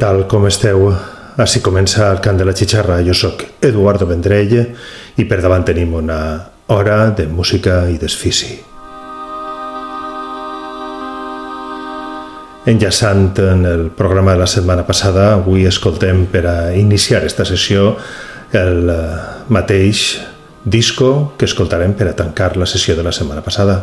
Tal, com esteu? Així comença el cant de la xixarra. Jo sóc Eduardo Vendrell i per davant tenim una hora de música i desfici. Enllaçant en el programa de la setmana passada, avui escoltem per a iniciar esta sessió el eh, mateix disco que escoltarem per a tancar la sessió de la setmana passada.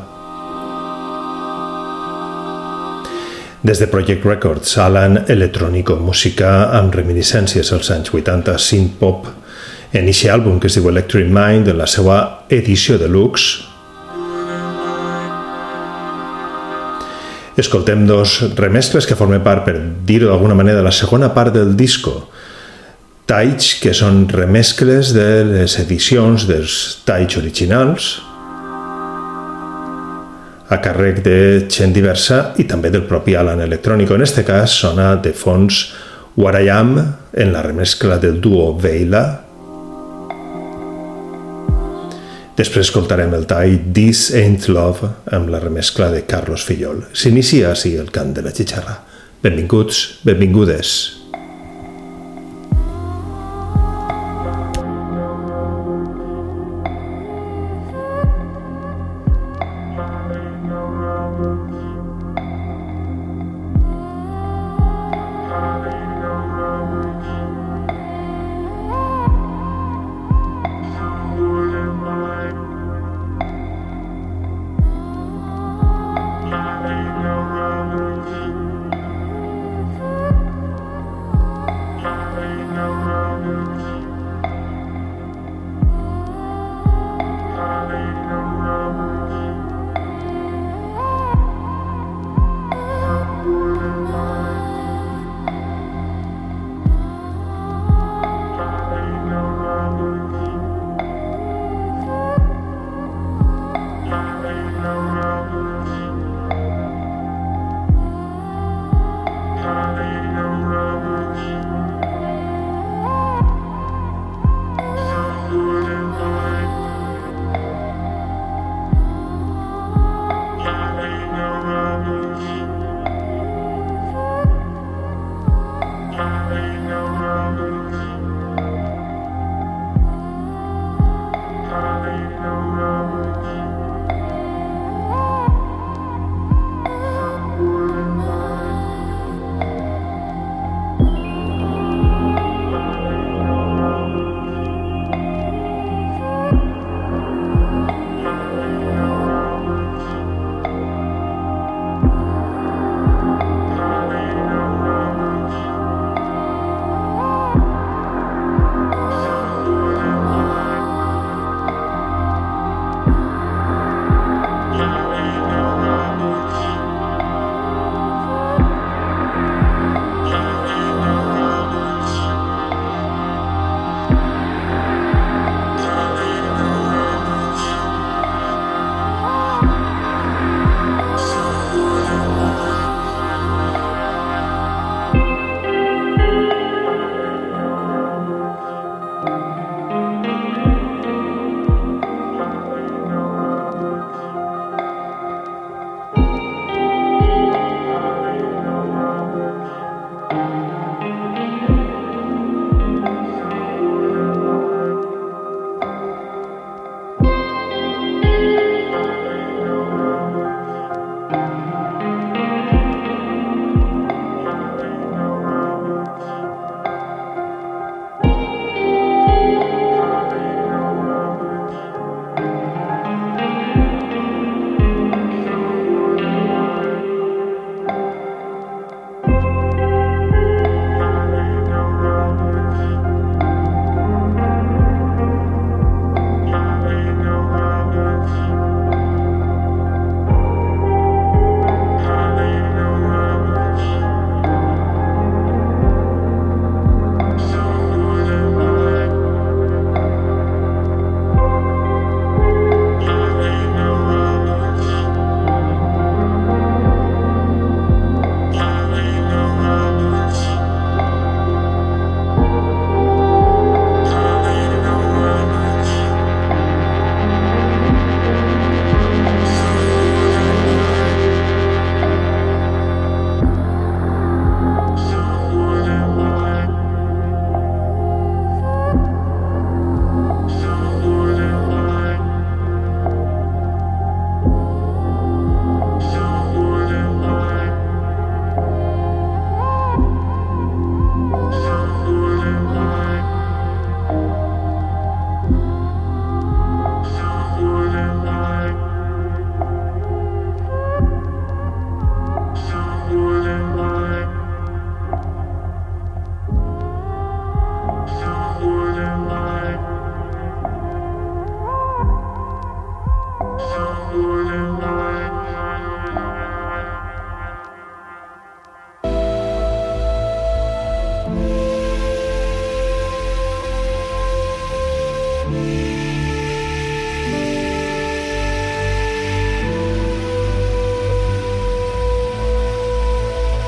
Des de Project Records, Alan Electronico, música amb reminiscències als anys 80, synth pop, en aquest àlbum que es diu Electric Mind, en la seva edició de luxe. Escoltem dos remescles que formen part, per dir-ho d'alguna manera, de la segona part del disco. Taig, que són remescles de les edicions dels Taig originals, a càrrec de gent diversa i també del propi Alan Electrónico. En este cas sona de fons What I Am en la remescla del duo Veila. Després escoltarem el tall This Ain't Love amb la remescla de Carlos Fillol. S'inicia així el cant de la xixarra. Benvinguts, benvingudes.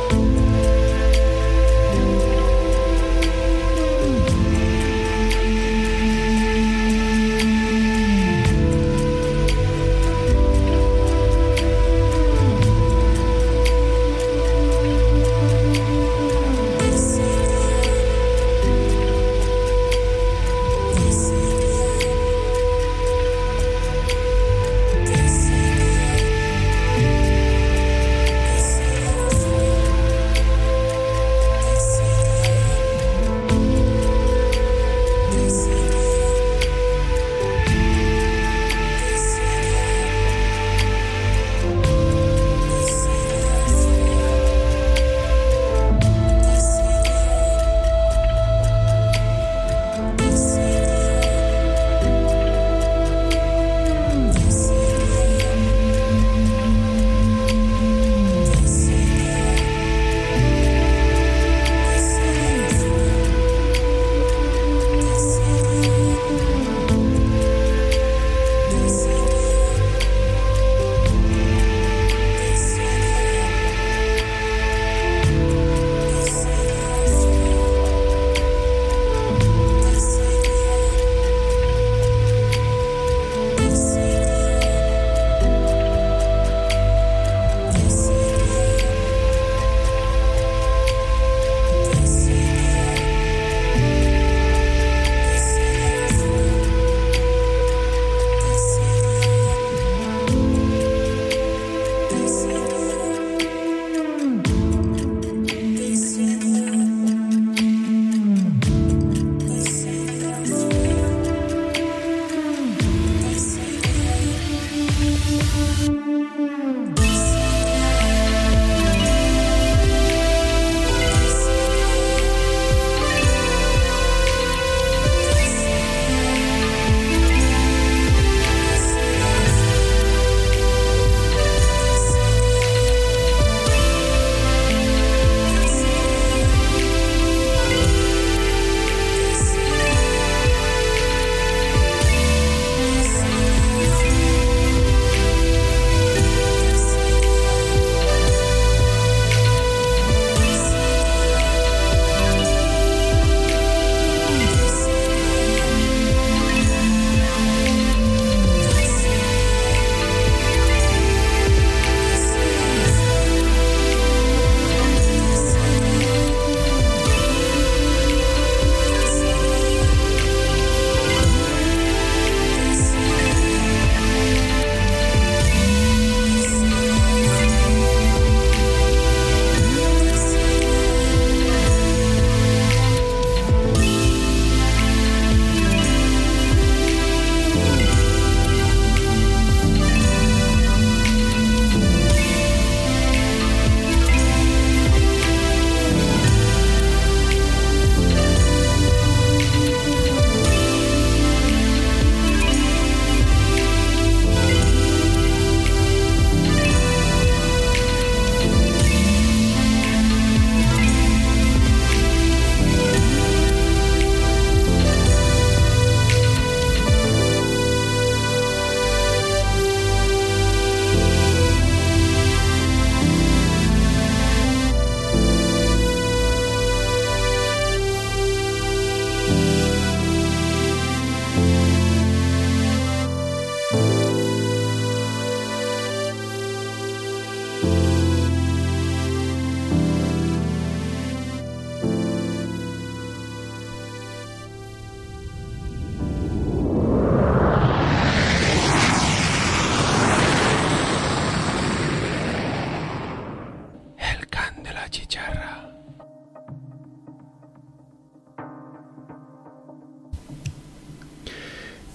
Bye.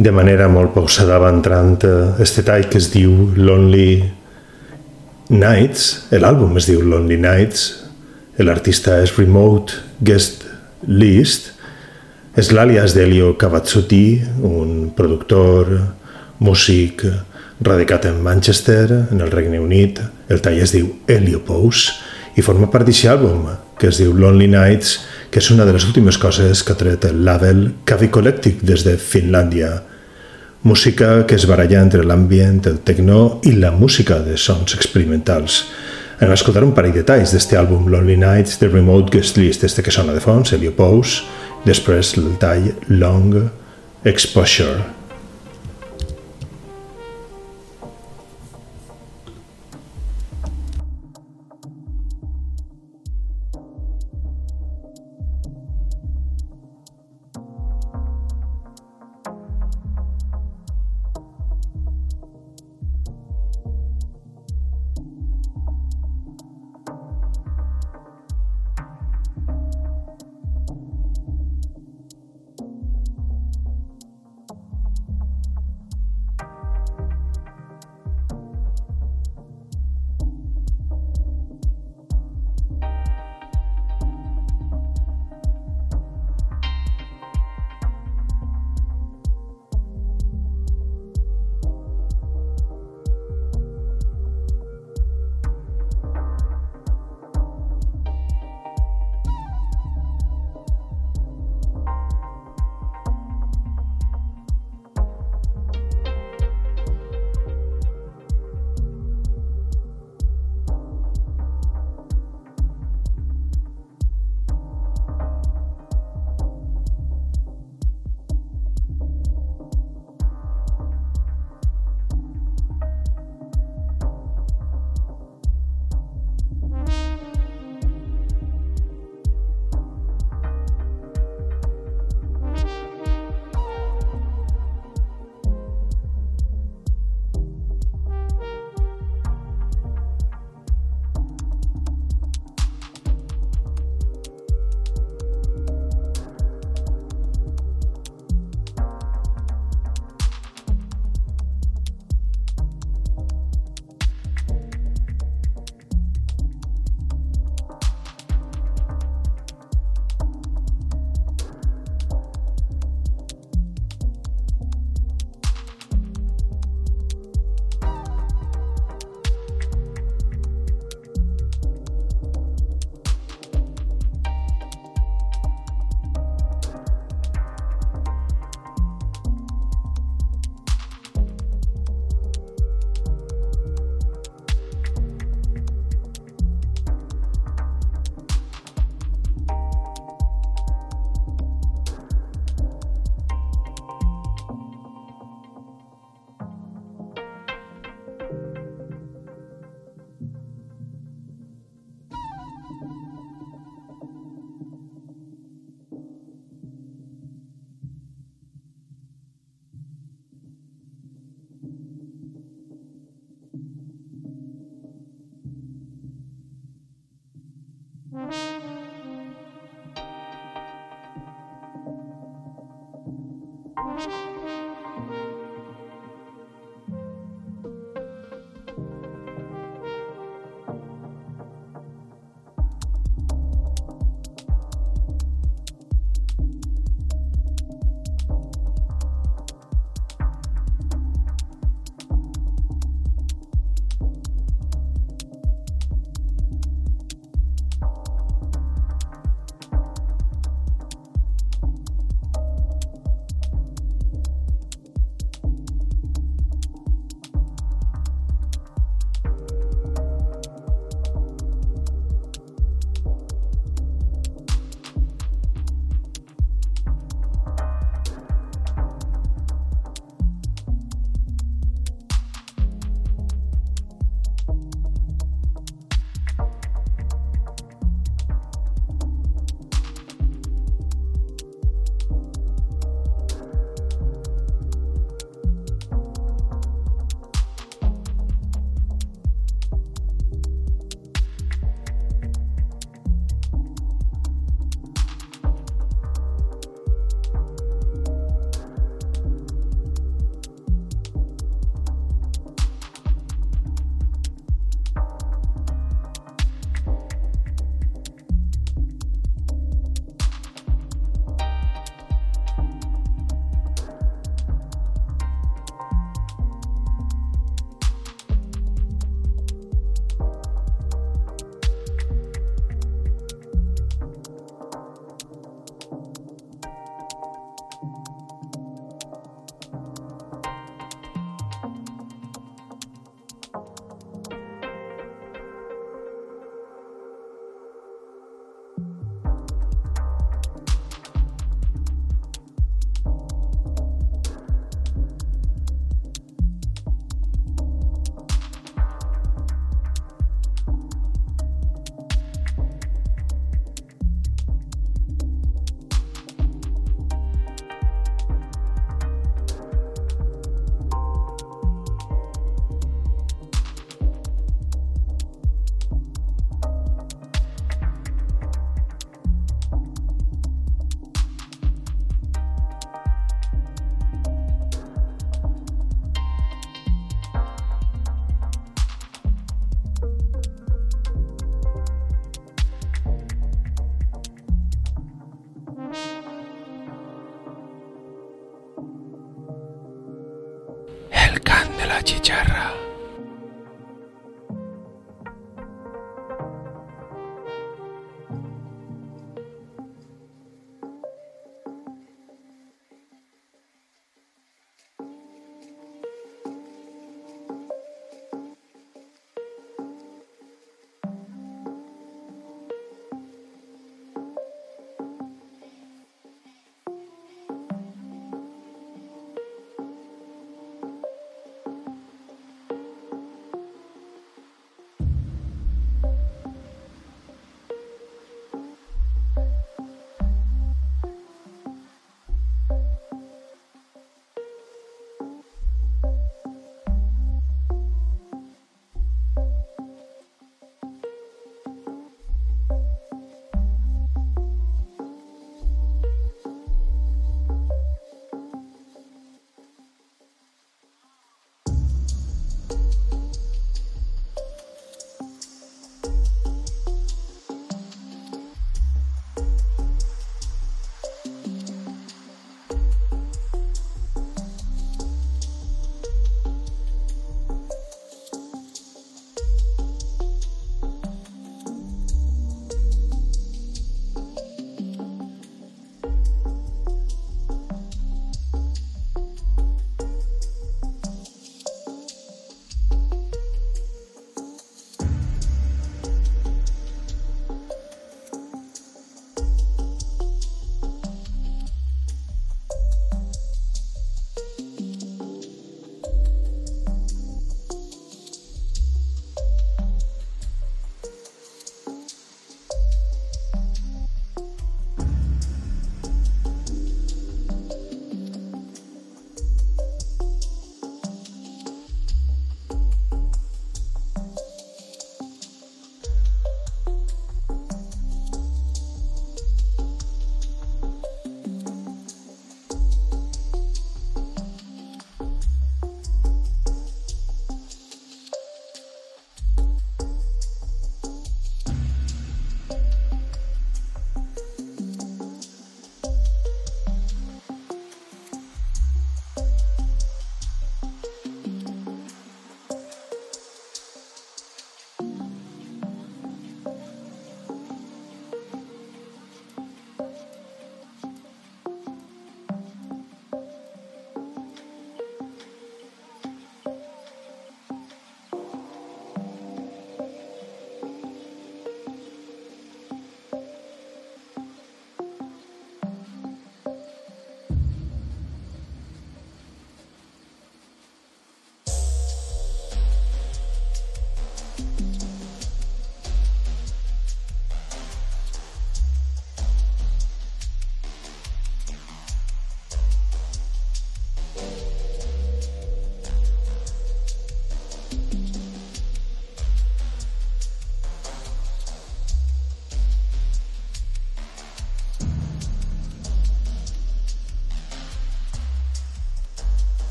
De manera molt pausada entrant este tall que es diu Lonely Nights, l'àlbum es diu Lonely Nights, l'artista és Remote Guest List, és l'àlies d'Elio Cavazzuti, un productor, músic, radicat en Manchester, en el Regne Unit. El tall es diu Helio Pose i forma part d'aquest àlbum, que es diu Lonely Nights, que és una de les últimes coses que ha tret el label Cavi Collective des de Finlàndia. Música que es baralla entre l'ambient, el techno i la música de sons experimentals. Anem a escoltar un parell de talls d'este àlbum Lonely Nights, The Remote Guest List, este que sona de fons, Helio Pose, després el tall Long Exposure. La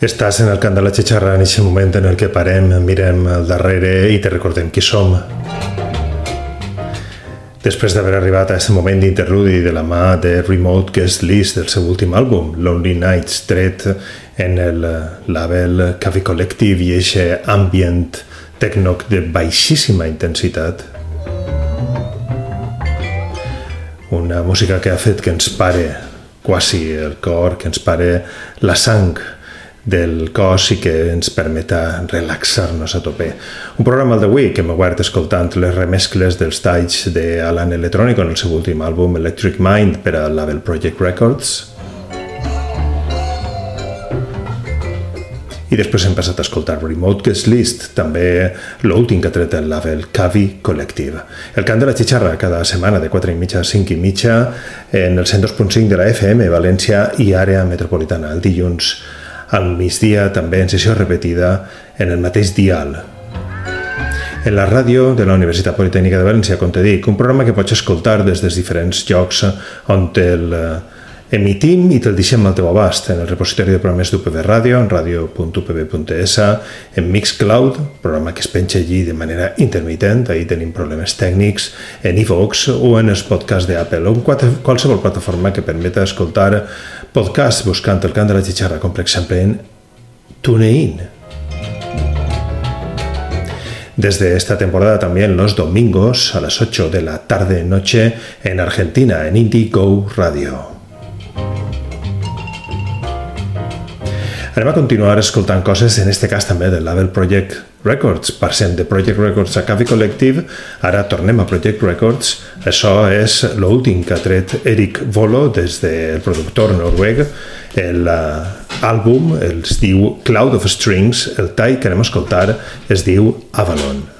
Estàs en el cant de la xixarra en aquest moment en el que parem, mirem al darrere i te recordem qui som. Després d'haver arribat a aquest moment d'interludi de la mà de Remote Guest List del seu últim àlbum, Lonely Nights, tret en el label Cavi Collective i eixe ambient tecnoc de baixíssima intensitat. Una música que ha fet que ens pare quasi el cor, que ens pare la sang, del cos i que ens permeta relaxar-nos a tope. Un programa al d'avui que hem guardat escoltant les remescles dels talls d'Alan Electronic en el seu últim àlbum Electric Mind per al label Project Records. I després hem passat a escoltar Remote Guest List, també l'últim que ha tret el label Cavi Collective. El cant de la xixarra cada setmana de 4 i mitja a 5 i mitja en el 102.5 de la FM, València i àrea metropolitana. El dilluns al migdia també en sessió repetida en el mateix dial. En la ràdio de la Universitat Politècnica de València, com te dic, un programa que pots escoltar des dels diferents llocs on el eh, emitim i te'l deixem al teu abast en el repositori de programes d'UPB Ràdio, en radio.upb.es, en Mixcloud, programa que es penja allí de manera intermitent, ahir tenim problemes tècnics, en iVox o en els podcasts d'Apple o en qualsevol plataforma que permeta escoltar podcast buscant el cant de la xicharra, com per exemple en TuneIn. Desde esta temporada también los domingos a las 8 de la tarde-noche en Argentina, en Indigo Radio. Anem a continuar escoltant coses, en este cas també del label Project Records. Passem de Project Records a Cavi Collective, ara tornem a Project Records. Això és l'últim que ha tret Eric Volo des del productor noruec. L'àlbum es diu Cloud of Strings, el tall que anem a escoltar es diu Avalon.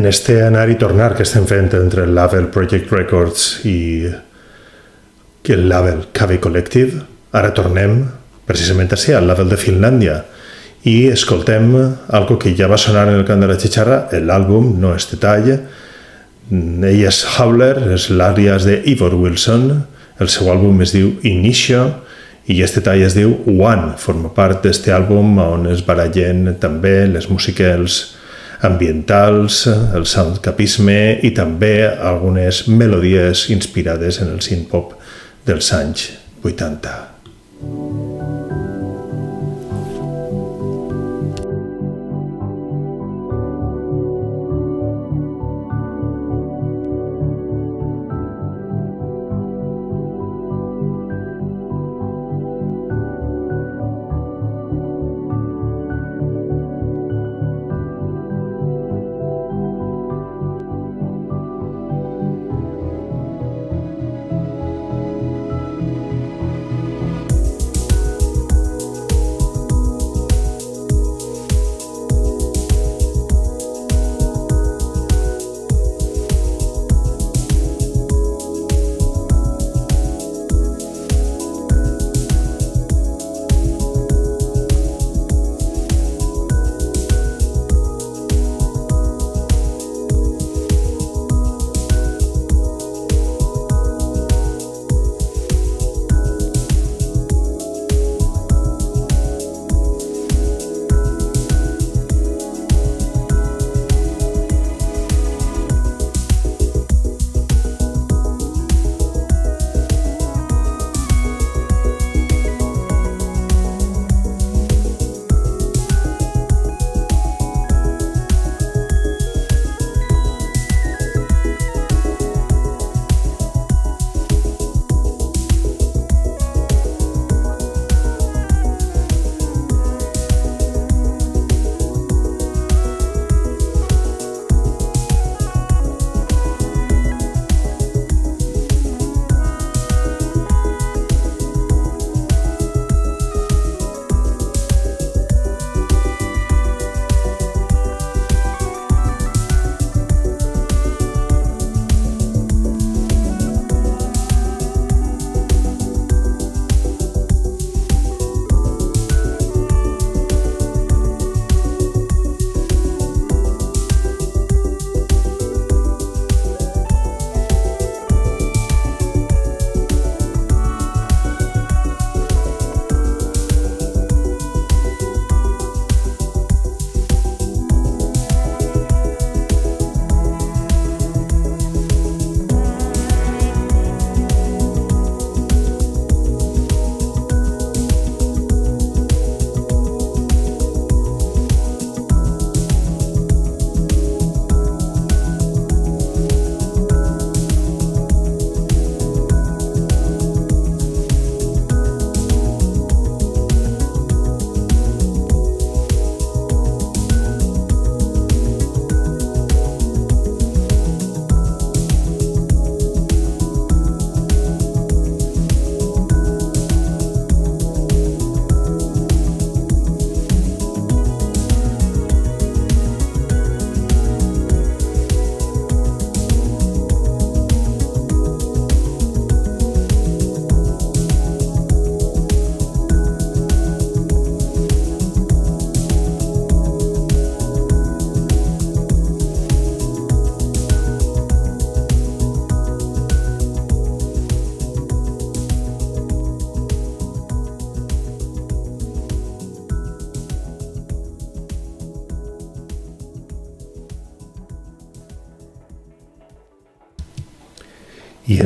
En este anar i tornar que estem fent entre el label Project Records i el label Cave Collective, ara tornem precisament a ser al label de Finlàndia i escoltem algo que ja va sonar en el cant de la xixarra, l'àlbum, no és detall, ell és Howler, és l'àlias de Ivor Wilson, el seu àlbum es diu Inicio i aquest tall es diu One, forma part d'aquest àlbum on es barallen també les musicals ambientals, el soundcapisme i també algunes melodies inspirades en el synth-pop dels anys 80.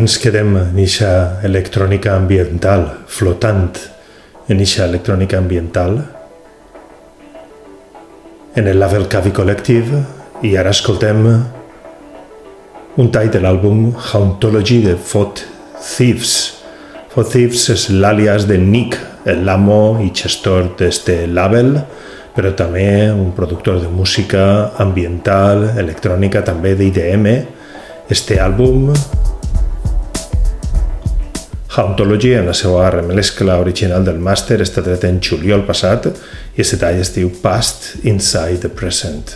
Ens quedem en eixa electrònica ambiental, flotant en eixa electrònica ambiental, en el Label Cavi Collective, i ara escoltem un tall de l'àlbum Hauntology de Fot Thieves. Fot Thieves és l'àlias de Nick, l'amo i gestor d'este label, però també un productor de música ambiental, electrònica, també d'IDM. Este àlbum Hauntology en la seva remescla original del màster està tret en juliol passat i aquest tall es diu Past Inside the Present.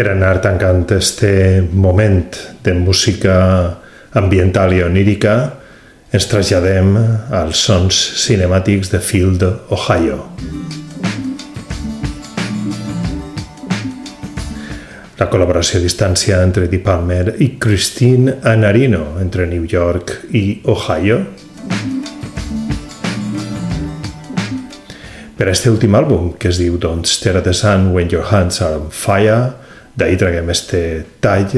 Per anar tancant este moment de música ambiental i onírica, ens traslladem als sons cinemàtics de Field, Ohio. La col·laboració a distància entre Eddie Palmer i Christine Anarino entre New York i Ohio per a este últim àlbum que es diu Don't Stare at the Sun When Your Hands Are on Fire D'ahí traguem este tall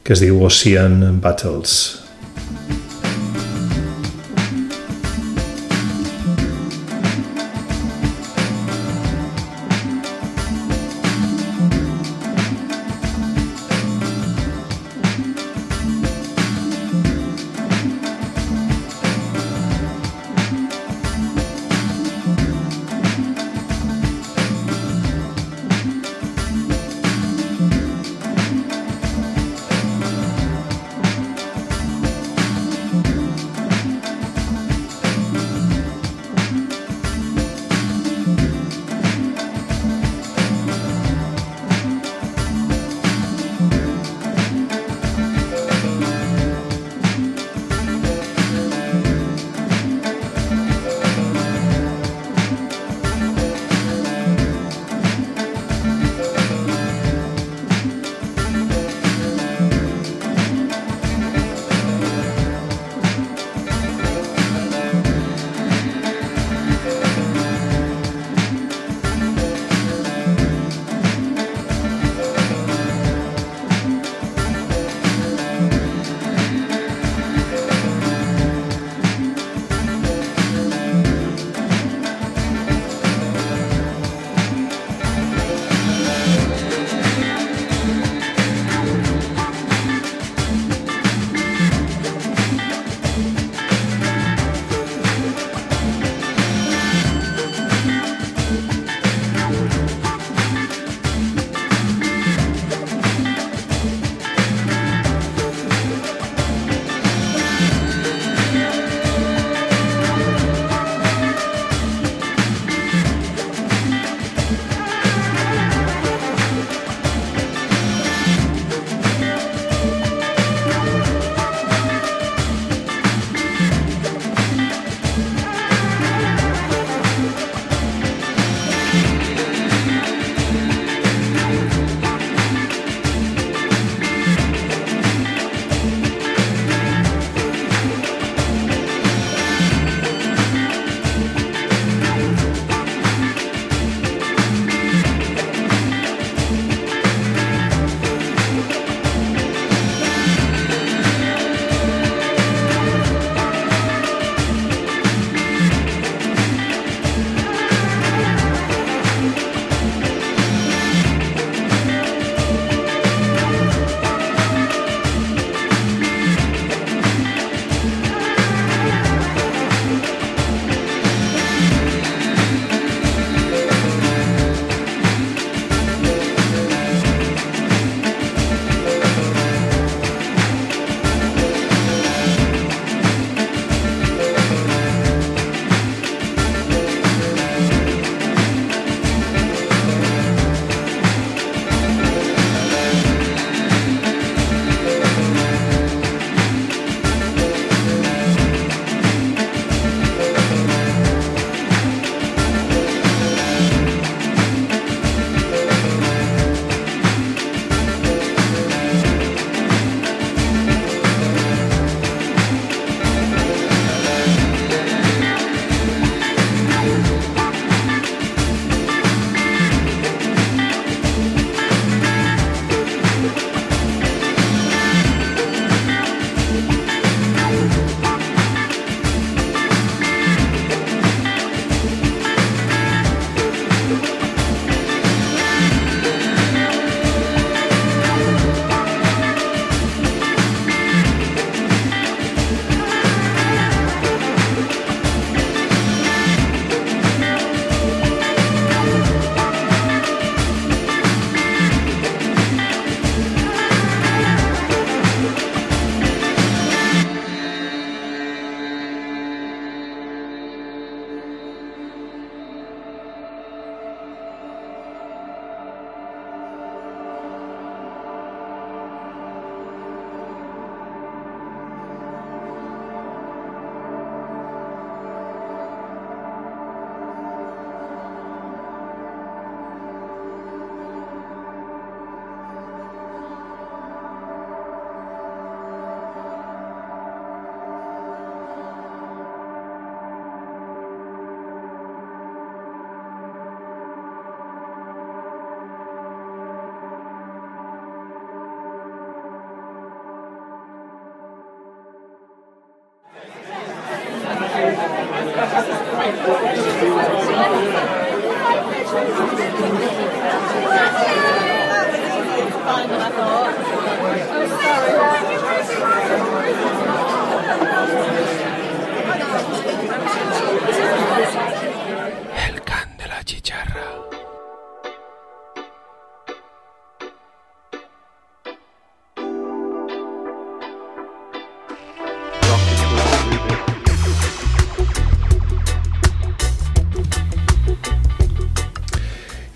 que es diu Ocean Battles.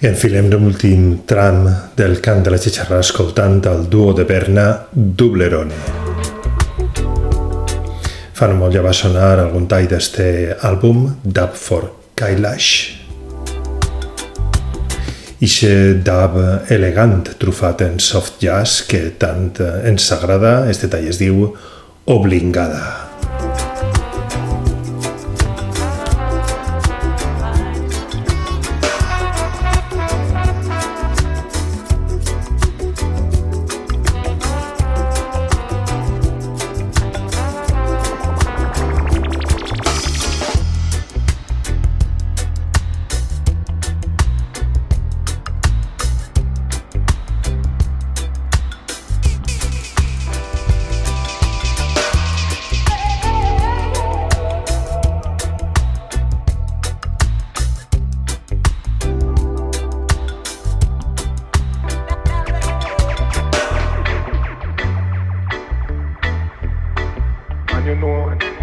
I enfilem l'últim tram del cant de la xixarra escoltant el duo de Berna Dublerone. Fa no molt ja va sonar algun tall d'este àlbum, Dub for Kailash. Ixe dub elegant trufat en soft jazz que tant ens agrada, este tall es diu Oblingada. you know. it.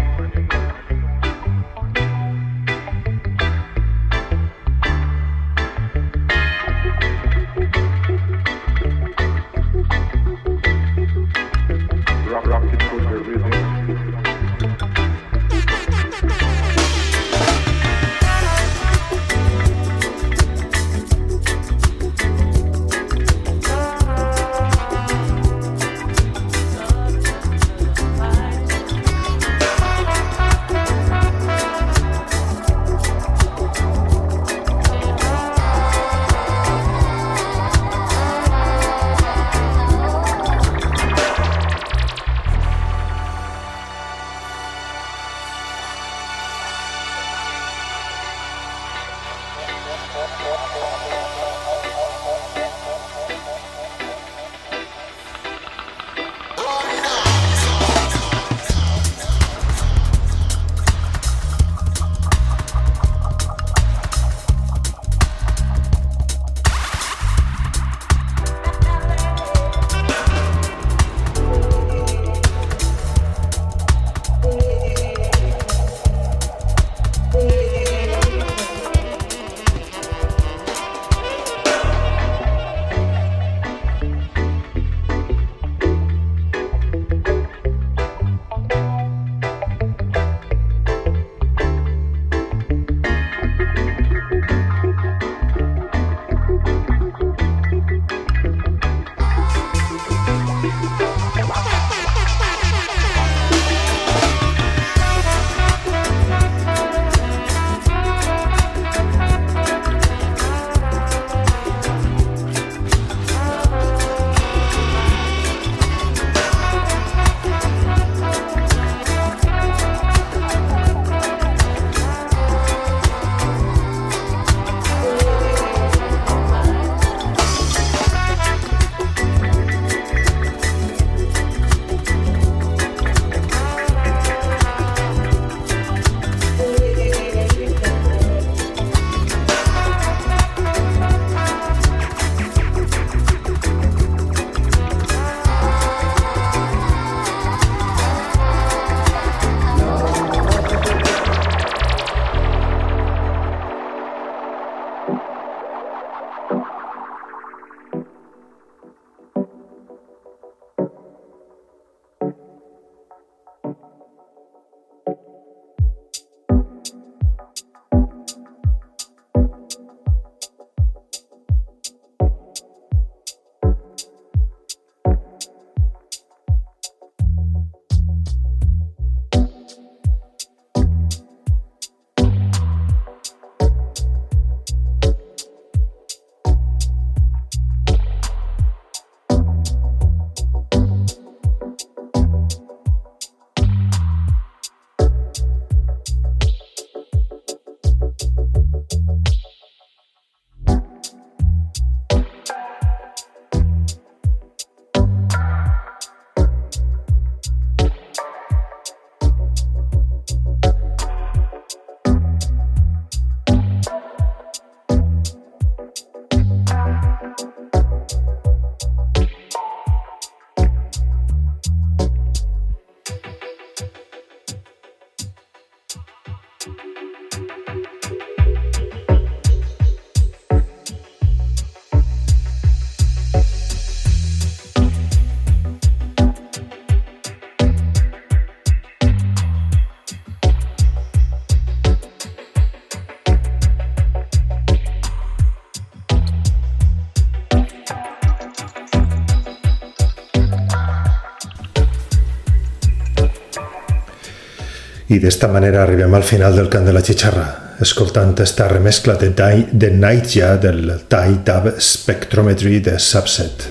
I d'esta manera arribem al final del cant de la xixarra, escoltant esta remescla de, de Nightja del Tai Dub Spectrometry de Subset.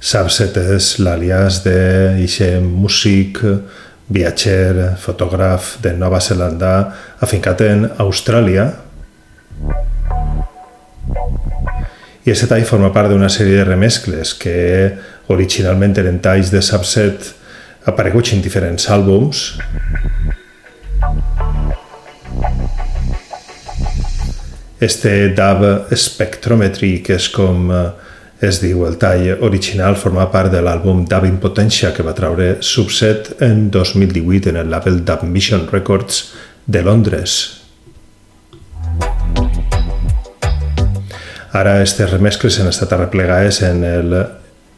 Subset és l'alias de ixe músic, viatger, fotògraf de Nova Zelanda, afincat en Austràlia, i aquest tall forma part d'una sèrie de remescles que originalment eren talls de Subset apareguts en diferents àlbums este dub Spectrometry, que és com eh, es diu el tall original, forma part de l'àlbum Dub in Potentia que va traure Subset en 2018 en el label Dub Mission Records de Londres. Ara aquestes remescles han estat arreplegades en el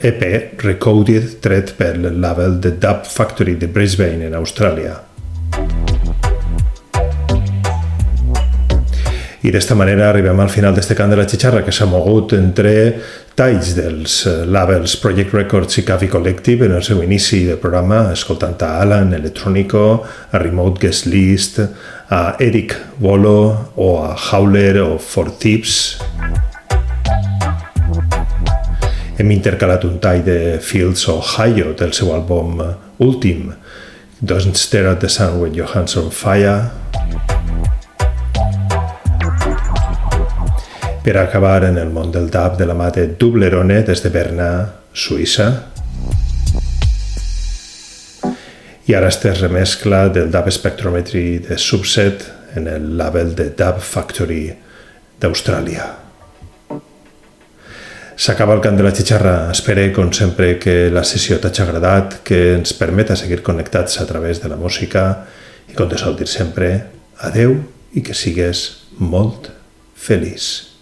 EP Recoded tret pel label de Dub Factory de Brisbane, en Austràlia. I d'esta manera arribem al final d'este cant de la xixarra que s'ha mogut entre talls dels labels Project Records i Cavi Collective en el seu inici de programa, escoltant a Alan, Electronico, a Remote Guest List, a Eric Volo o a Howler o For Tips. Hem intercalat un tall de Fields Ohio del seu àlbum últim, Don't Stare at the Sun When Your Hands on Fire. Per acabar en el món del dub de la mà de Dublerone des de Berna, Suïssa. I ara este remescla del Dub Spectrometry de Subset en el label de Dub Factory d'Austràlia. S'acaba el cant de la xixarra. Espero, com sempre, que la sessió t'hagi agradat, que ens permeta seguir connectats a través de la música i, com te sol dir sempre, adeu i que sigues molt feliç.